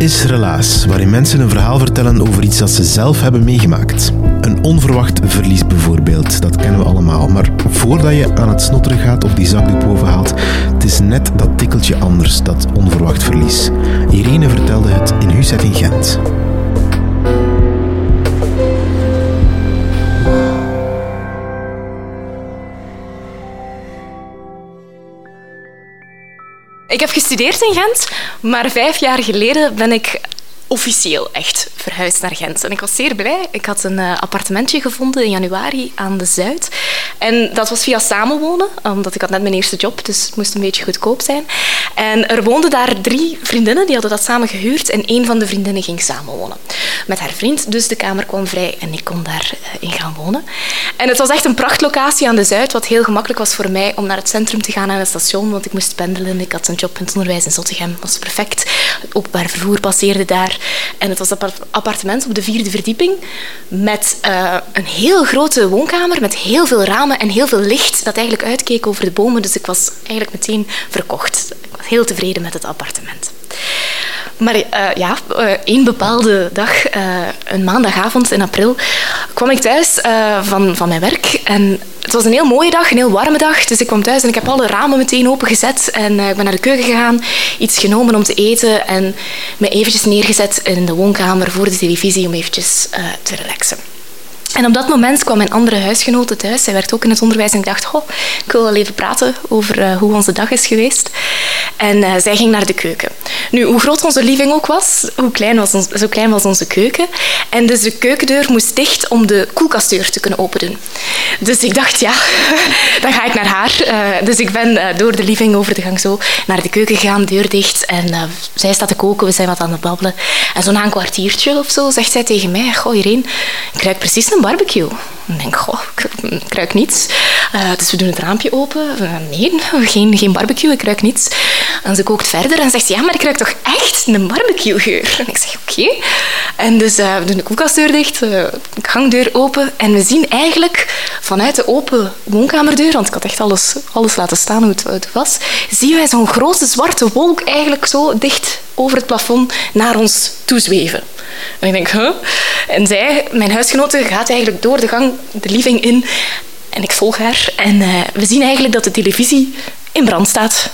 Is Relaas, waarin mensen een verhaal vertellen over iets dat ze zelf hebben meegemaakt. Een onverwacht verlies bijvoorbeeld, dat kennen we allemaal. Maar voordat je aan het snotteren gaat of die zakdoek bovenhaalt, het is net dat tikkeltje anders, dat onverwacht verlies. Irene vertelde het in Huset in Gent. Heb gestudeerd in Gent, maar vijf jaar geleden ben ik officieel echt verhuisd naar Gent. En ik was zeer blij. Ik had een uh, appartementje gevonden in januari aan de Zuid. En dat was via samenwonen, omdat ik had net mijn eerste job, dus het moest een beetje goedkoop zijn. En er woonden daar drie vriendinnen, die hadden dat samen gehuurd. En een van de vriendinnen ging samenwonen met haar vriend. Dus de kamer kwam vrij en ik kon daarin uh, gaan wonen. En het was echt een prachtlocatie aan de Zuid, wat heel gemakkelijk was voor mij om naar het centrum te gaan, naar het station, want ik moest pendelen. Ik had een job in het onderwijs in Zottegem, dat was perfect. Het openbaar vervoer passeerde daar. En het was een appartement op de vierde verdieping met uh, een heel grote woonkamer met heel veel ramen en heel veel licht dat eigenlijk uitkeek over de bomen. Dus ik was eigenlijk meteen verkocht. Heel tevreden met het appartement. Maar uh, ja, uh, één bepaalde dag, uh, een maandagavond in april, kwam ik thuis van, van mijn werk. En het was een heel mooie dag, een heel warme dag. Dus ik kwam thuis en ik heb alle ramen meteen opengezet. En ik ben naar de keuken gegaan, iets genomen om te eten. En me eventjes neergezet in de woonkamer voor de televisie om eventjes te relaxen. En op dat moment kwam mijn andere huisgenote thuis. Zij werkt ook in het onderwijs en ik dacht, goh, ik wil wel even praten over uh, hoe onze dag is geweest. En uh, zij ging naar de keuken. Nu, hoe groot onze living ook was, hoe klein was ons, zo klein was onze keuken. En dus de keukendeur moest dicht om de koelkastdeur te kunnen openen. Dus ik dacht, ja, dan ga ik naar haar. Uh, dus ik ben door de living over de gang zo naar de keuken gegaan, deur dicht. En zij staat te koken, we zijn wat aan het babbelen. En zo na een kwartiertje of zo zegt zij tegen mij, goh Irene, ik ruik precies een barbecue. Ik denk, goh, ik ruik niets. Uh, dus we doen het raampje open. Nee, geen, geen barbecue, ik ruik niets. En ze kookt verder en zegt, ja, maar ik ruik toch echt een barbecuegeur? En ik zeg, oké. En dus uh, we doen de koelkastdeur dicht, de gangdeur open. En we zien eigenlijk vanuit de open woonkamerdeur, want ik had echt alles, alles laten staan hoe het, hoe het was, zien wij zo'n grote zwarte wolk eigenlijk zo dicht over het plafond naar ons toezweven. En ik denk, huh? En zij, mijn huisgenote, gaat eigenlijk door de gang de living in. En ik volg haar. En uh, we zien eigenlijk dat de televisie in brand staat.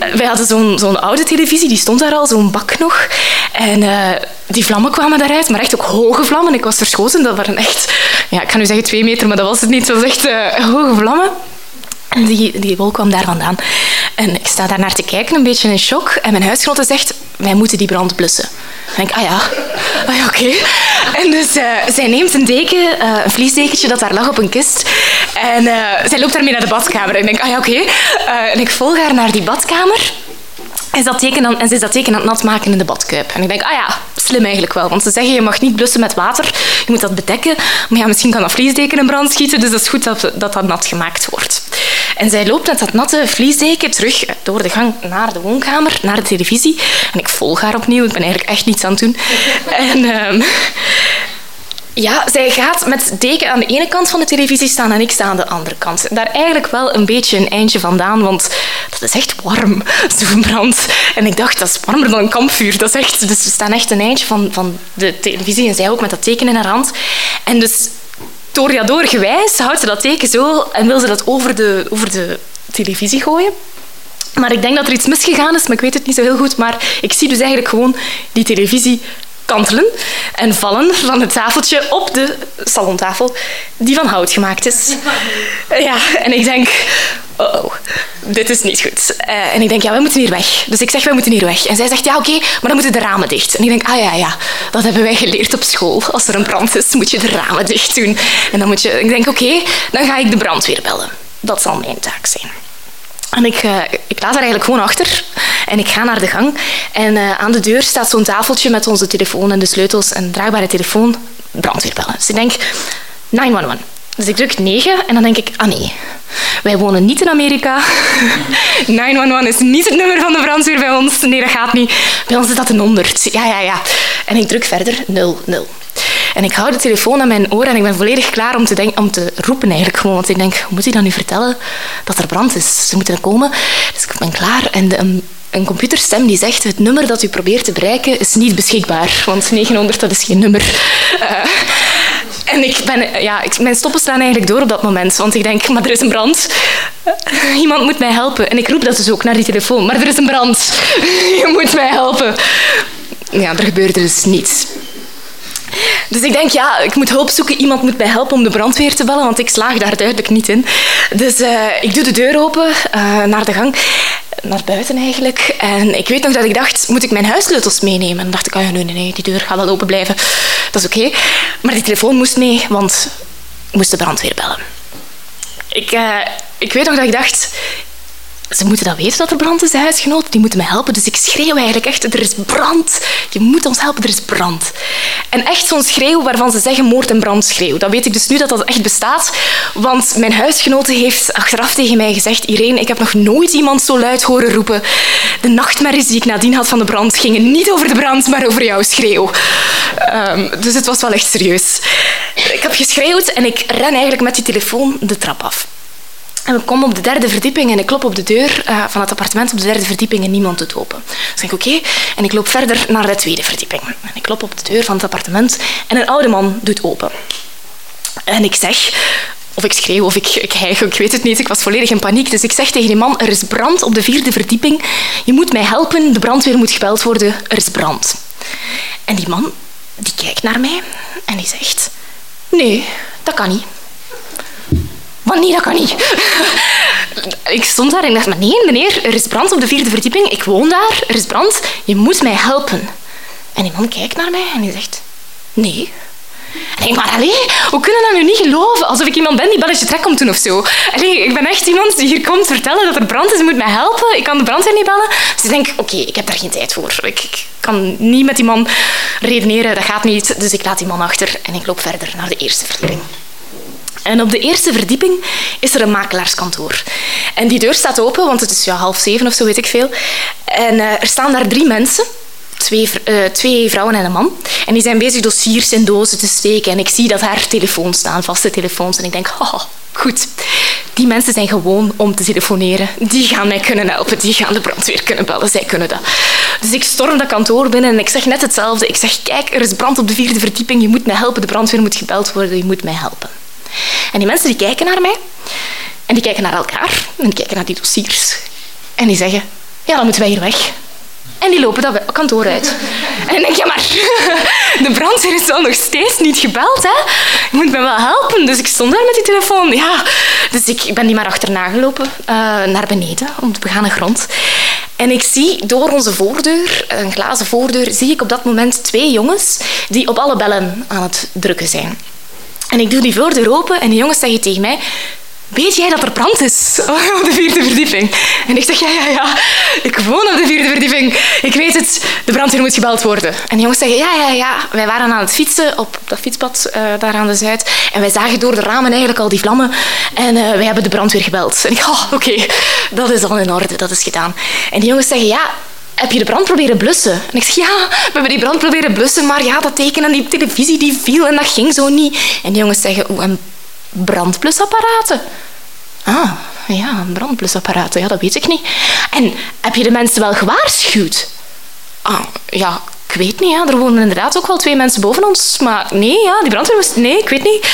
Uh, wij hadden zo'n zo'n oude televisie, die stond daar al, zo'n bak nog. En uh, die vlammen kwamen daaruit, maar echt ook hoge vlammen. Ik was verschoten, dat waren echt... Ja, ik kan nu zeggen twee meter, maar dat was het niet. Het was hoge vlammen. En die, die wolk kwam daar vandaan. En ik sta daar naar te kijken, een beetje in shock. En mijn huisgenote zegt, wij moeten die brand blussen. En ik, ah ja, ah ja oké. En dus uh, zij neemt een deken, uh, een vliesdekentje dat daar lag op een kist. En uh, zij loopt daarmee naar de badkamer. En ik denk, ah ja, oké. en ik volg haar naar die badkamer. En, dat teken dan, en ze is dat teken aan het nat maken in de badkuip. En ik denk, ah ja, slim eigenlijk wel. Want ze zeggen, je mag niet blussen met water. Je moet dat bedekken. Maar ja, misschien kan dat vliesdeken in brand schieten. Dus dat is goed dat, dat nat gemaakt wordt. En zij loopt met dat natte vliesdeken terug door de gang naar de woonkamer, naar de televisie. En ik volg haar opnieuw. Ik ben eigenlijk echt niets aan het doen. En... Um, ja, zij gaat met deken aan de ene kant van de televisie staan en ik sta aan de andere kant. Daar eigenlijk wel een beetje een eindje vandaan, want dat is echt warm, zo'n brand. En ik dacht, dat is warmer dan een kampvuur. Dat is echt, dus we staan echt een eindje van, van de televisie en zij ook met dat teken in haar hand. En dus toreador-gewijs houdt ze dat teken zo en wil ze dat over de, over de televisie gooien. Maar ik denk dat er iets misgegaan is, maar ik weet het niet zo heel goed. Maar ik zie dus eigenlijk gewoon die televisie kantelen en vallen van het tafeltje op de salontafel die van hout gemaakt is. Ja, en ik denk, oh, oh dit is niet goed. Uh, en ik denk, ja, we moeten hier weg. Dus ik zeg, wij moeten hier weg. En zij zegt, ja, oké, maar dan moeten de ramen dicht. En ik denk, ah ja, ja, dat hebben wij geleerd op school. Als er een brand is, moet je de ramen dicht doen. En dan moet je, ik denk, oké, dan ga ik de brandweer bellen. Dat zal mijn taak zijn. En ik, uh, ik laat eigenlijk gewoon achter en ik ga naar de gang. En uh, aan de deur staat zo'n tafeltje met onze telefoon en de sleutels en draagbare telefoon. Brandweer bellen. Dus ik denk, 911. Dus ik druk 9 en dan denk ik, ah nee, wij wonen niet in Amerika. 911 is niet het nummer van de brandweer bij ons. Nee, dat gaat niet. Bij ons is dat een 100. Ja, ja, ja. En ik druk verder 00. En ik hou de telefoon aan mijn oor en ik ben volledig klaar om te, denk, om te roepen eigenlijk gewoon. Want ik denk, moet hij dan nu vertellen dat er brand is? Ze moeten komen. Dus ik ben klaar en een, computerstem die zegt het nummer dat u probeert te bereiken is niet beschikbaar. Want 900, dat is geen nummer. Uh, en ik ben, ja, ik, mijn stoppen staan eigenlijk door op dat moment. Want ik denk, maar er is een brand. Iemand moet mij helpen. En ik roep dat dus ook naar die telefoon. Maar er is een brand. Je moet mij helpen. Ja, er gebeurde dus niets. Dus ik denk, ja, ik moet hulp zoeken. Iemand moet mij helpen om de brandweer te bellen, want ik slaag daar duidelijk niet in. Dus uh, ik doe de deur open uh, naar de gang, naar buiten eigenlijk. En ik weet nog dat ik dacht, moet ik mijn huissleutels meenemen? En dacht ik, oh ja, nee, nee, nee, die deur gaat wel open blijven. Dat is oké. Maar die telefoon moest mee, want ik moest de brandweer bellen. Ik, uh, ik weet nog dat ik dacht, ze moeten dat weten dat er brand is, de huisgenoten. Die moeten me helpen. Dus ik schreeuw eigenlijk echt, er is brand. Je moet ons helpen, er is brand. En echt zo'n schreeuw waarvan ze zeggen moord- en brandschreeuw. Dat weet ik dus nu dat dat echt bestaat. Want mijn huisgenote heeft achteraf tegen mij gezegd... Irene, ik heb nog nooit iemand zo luid horen roepen. De nachtmerries die ik nadien had van de brand gingen niet over de brand, maar over jouw schreeuw. Um, dus het was wel echt serieus. Ik heb geschreeuwd en ik ren eigenlijk met die telefoon de trap af. En we komen op de derde verdieping en ik klop op de deur uh, van het appartement op de derde verdieping en niemand doet open. Dus ik oké. Okay. En ik loop verder naar de tweede verdieping. En ik klop op de deur van het appartement en een oude man doet open. En ik zeg, of ik schreeuw of ik, ik hijg, ik weet het niet. Ik was volledig in paniek. Dus ik zeg tegen die man, er is brand op de vierde verdieping. Je moet mij helpen, de brandweer moet gebeld worden. Er is brand. En die man, die kijkt naar mij en die zegt, nee, dat kan niet. Maar nee, dat kan niet. ik stond daar en dacht, maar nee meneer, er is brand op de vierde verdieping. Ik woon daar, er is brand. Je moet mij helpen. En die man kijkt naar mij en die zegt, nee. En ik maar allee, hoe kunnen dat nu niet geloven? Alsof ik iemand ben die belletje trek komt doen of zo. Allee, ik ben echt iemand die hier komt vertellen dat er brand is. Moet mij helpen. Ik kan de brandweer niet bellen. Dus ik denk, oké, ik heb daar geen tijd voor. Ik, kan niet met die man redeneren. Dat gaat niet. Dus ik laat die man achter en ik loop verder naar de eerste verdieping. En op de eerste verdieping is er een makelaarskantoor. En die deur staat open, want het is ja, half zeven of zo, weet ik veel. En uh, er staan daar drie mensen. Twee, uh, twee, vrouwen en een man. En die zijn bezig dossiers in dozen te steken. En ik zie dat haar telefoons staan, vaste telefoons. En ik denk, oh, goed. Die mensen zijn gewoon om te telefoneren. Die gaan mij kunnen helpen. Die gaan de brandweer kunnen bellen. Zij kunnen dat. Dus ik storm dat kantoor binnen en ik zeg net hetzelfde. Ik zeg, kijk, er is brand op de vierde verdieping. Je moet mij helpen. De brandweer moet gebeld worden. Je moet mij helpen. En die mensen die kijken naar mij en die kijken naar elkaar en die kijken naar die dossiers en die zeggen, ja, dan moeten wij hier weg. En die lopen dat kantoor uit. En denk, ja, maar de brandweer is al nog steeds niet gebeld. Hè? Je moet me wel helpen. Dus ik stond daar met die telefoon. Ja. Dus ik ben die maar achterna gelopen uh, naar beneden, op de begane grond. En ik zie door onze voordeur, een glazen voordeur, zie ik op dat moment twee jongens die op alle bellen aan het drukken zijn. En ik doe die voordeur open en de jongens zeggen tegen mij... Weet jij dat er brand is op de vierde verdieping? En ik zeg, ja, ja, ja. Ik woon op de vierde verdieping. Ik weet het. De brandweer moet gebeld worden. En de jongens zeggen, ja, ja, ja. Wij waren aan het fietsen op dat fietspad uh, daar aan de Zuid. En wij zagen door de ramen eigenlijk al die vlammen. En uh, wij hebben de brandweer gebeld. En ik, oh, oké. Dat is al in orde. Dat is gedaan. En die jongens zeggen, ja, heb je de brand proberen blussen? En ik zeg, ja, we hebben die brand proberen blussen, maar ja, dat teken aan die televisie die viel en dat ging zo niet. En die jongens zeggen, oeh, en brandblusapparaten? Ah, ja, brandblusapparaten, ja, dat weet ik niet. En heb je de mensen wel gewaarschuwd? Ah, ja, weet niet, ja. er wonen inderdaad ook wel twee mensen boven ons. Maar nee, ja, die brandweer was... Nee, ik weet niet.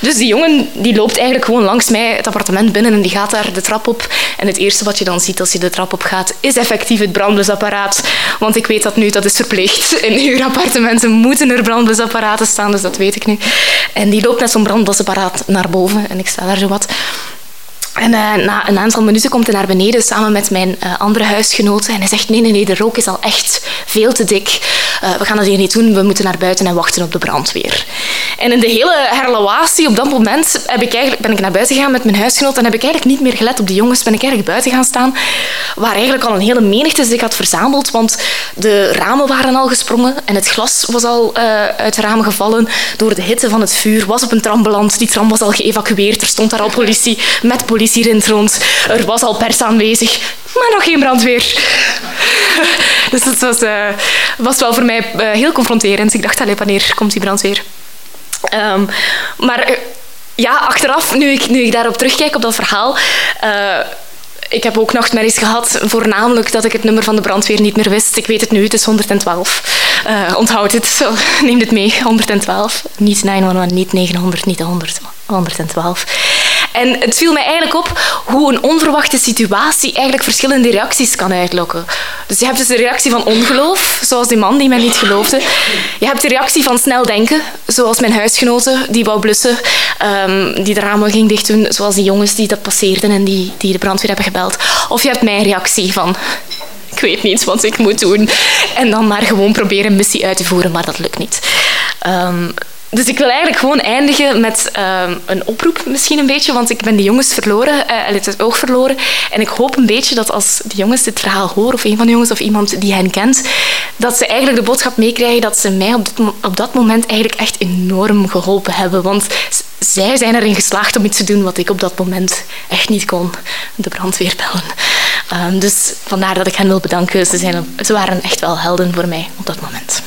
Dus die jongen die loopt eigenlijk gewoon langs mij het appartement binnen en die gaat daar de trap op. En het eerste wat je dan ziet als je de trap op gaat, is effectief het brandblusapparaat. Want ik weet dat nu, dat is verplicht. In huurappartementen moeten er brandblusapparaten staan, dus dat weet ik nu. En die loopt met zo'n brandblusapparaat naar boven en ik sta daar zo wat. En uh, na een aantal minuten komt hij naar beneden samen met mijn uh, andere huisgenoten. En hij zegt, nee, nee, nee, de rook is al echt veel te dik. Uh, we gaan dat hier niet doen, we moeten naar buiten en wachten op de brandweer. En in de hele herlawatie op dat moment heb ik eigenlijk, ben ik naar buiten gegaan met mijn huisgenoot en heb ik eigenlijk niet meer gelet op de jongens. Ben ik eigenlijk buiten gaan staan, waar eigenlijk al een hele menigte zich had verzameld. Want de ramen waren al gesprongen en het glas was al uit de ramen gevallen. Door de hitte van het vuur was op een tram beland. Die tram was al geëvacueerd. Er stond daar al politie met politie hier in rond. Er was al pers aanwezig, maar nog geen brandweer. Dus dat was, uh, was wel voor mij uh, heel confronterend. Ik dacht, allez, wanneer komt die brandweer? Um, maar uh, ja, achteraf, nu ik, nu ik daarop terugkijk, op dat verhaal... ik heb ook nachtmerries gehad, voornamelijk dat ik het nummer van de brandweer niet meer wist. Ik weet het nu, het is 112. onthoud het, neem het mee, 112. Niet 911, niet 900, niet 100, 112. En het viel mij eigenlijk op hoe een onverwachte situatie eigenlijk verschillende reacties kan uitlokken. Dus je hebt dus de reactie van ongeloof, zoals die man die mij niet geloofde. Je hebt de reactie van snel denken, zoals mijn huisgenoten die wou blussen, um, die de ramen ging dicht doen, zoals die jongens die dat passeerden en die, die de brandweer hebben gebeld. Of je hebt mijn reactie van ik weet niet wat ik moet doen. En dan maar gewoon proberen een missie uit te voeren, maar dat lukt niet. Um, dus ik wil eigenlijk gewoon eindigen met uh, een oproep misschien een beetje, want ik ben die jongens verloren, uh, het oog verloren. En ik hoop een beetje dat als de jongens dit verhaal horen, of een van de jongens of iemand die hen kent, dat ze eigenlijk de boodschap meekrijgen dat ze mij op, dit, op dat moment eigenlijk echt enorm geholpen hebben. Want zij zijn erin geslaagd om iets te doen wat ik op dat moment echt niet kon, de brandweer bellen. Um, dus vandaar dat ik hen wil bedanken. Ze, zijn, ze waren echt wel helden voor mij op dat moment.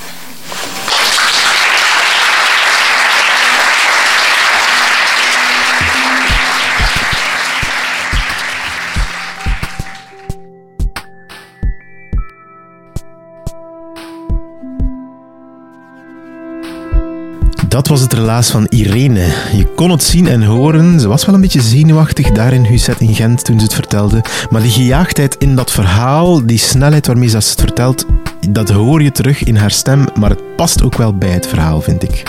Dat was het relaas van Irene. Je kon het zien en horen. Ze was wel een beetje zenuwachtig daar in Huzet in Gent toen ze het vertelde. Maar die gejaagdheid in dat verhaal, die snelheid waarmee ze het vertelt, dat hoor je terug in haar stem. Maar het past ook wel bij het verhaal, vind ik.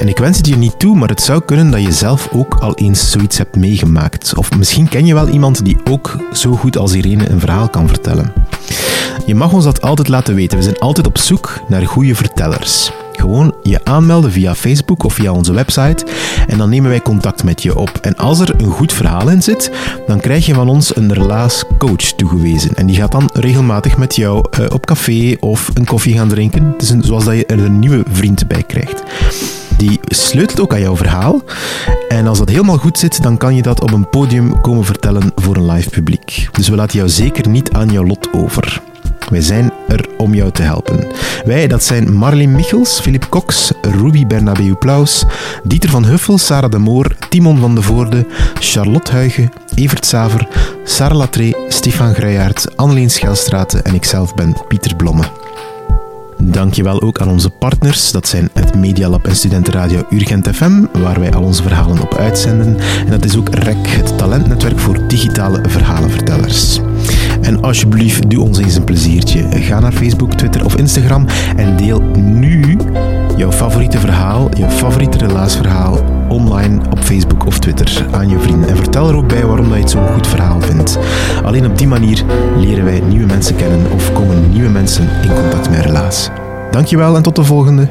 En ik wens het je niet toe, maar het zou kunnen dat je zelf ook al eens zoiets hebt meegemaakt. Of misschien ken je wel iemand die ook zo goed als Irene een verhaal kan vertellen. Je mag ons dat altijd laten weten. We zijn altijd op zoek naar goede vertellers. Gewoon je aanmelden via Facebook of via onze website en dan nemen wij contact met je op. En als er een goed verhaal in zit, dan krijg je van ons een relaascoach toegewezen. En die gaat dan regelmatig met jou uh, op café of een koffie gaan drinken. Het is zoals dat je er een nieuwe vriend bij krijgt. Die sleutelt ook aan jouw verhaal. En als dat helemaal goed zit, dan kan je dat op een podium komen vertellen voor een live publiek. Dus we laten jou zeker niet aan jouw lot over. Wij zijn er om jou te helpen. Wij, dat zijn Marleen Michels, Philip Cox, Ruby Bernabeu Plaus, Dieter van Huffel, Sarah de Moor, Timon van de Voorde, Charlotte Huigen, Evert Saver, Sarah Latré, Stefan Grijaert, Anneleen Schelstraten en ikzelf ben Pieter Blomme. Dankjewel ook aan onze partners. Dat zijn het Medialab en Studentenradio Urgent FM, waar wij al onze verhalen op uitzenden. En dat is ook REC, het talentnetwerk voor digitale verhalenvertellers. En alsjeblieft, doe ons eens een pleziertje. Ga naar Facebook, Twitter of Instagram en deel nu jouw favoriete verhaal, jouw favoriete relaasverhaal online op Facebook of Twitter aan je vrienden. En vertel er ook bij waarom dat je het zo'n goed verhaal vindt. Alleen op die manier leren wij nieuwe mensen kennen of komen nieuwe mensen in contact met relaas. Dankjewel en tot de volgende.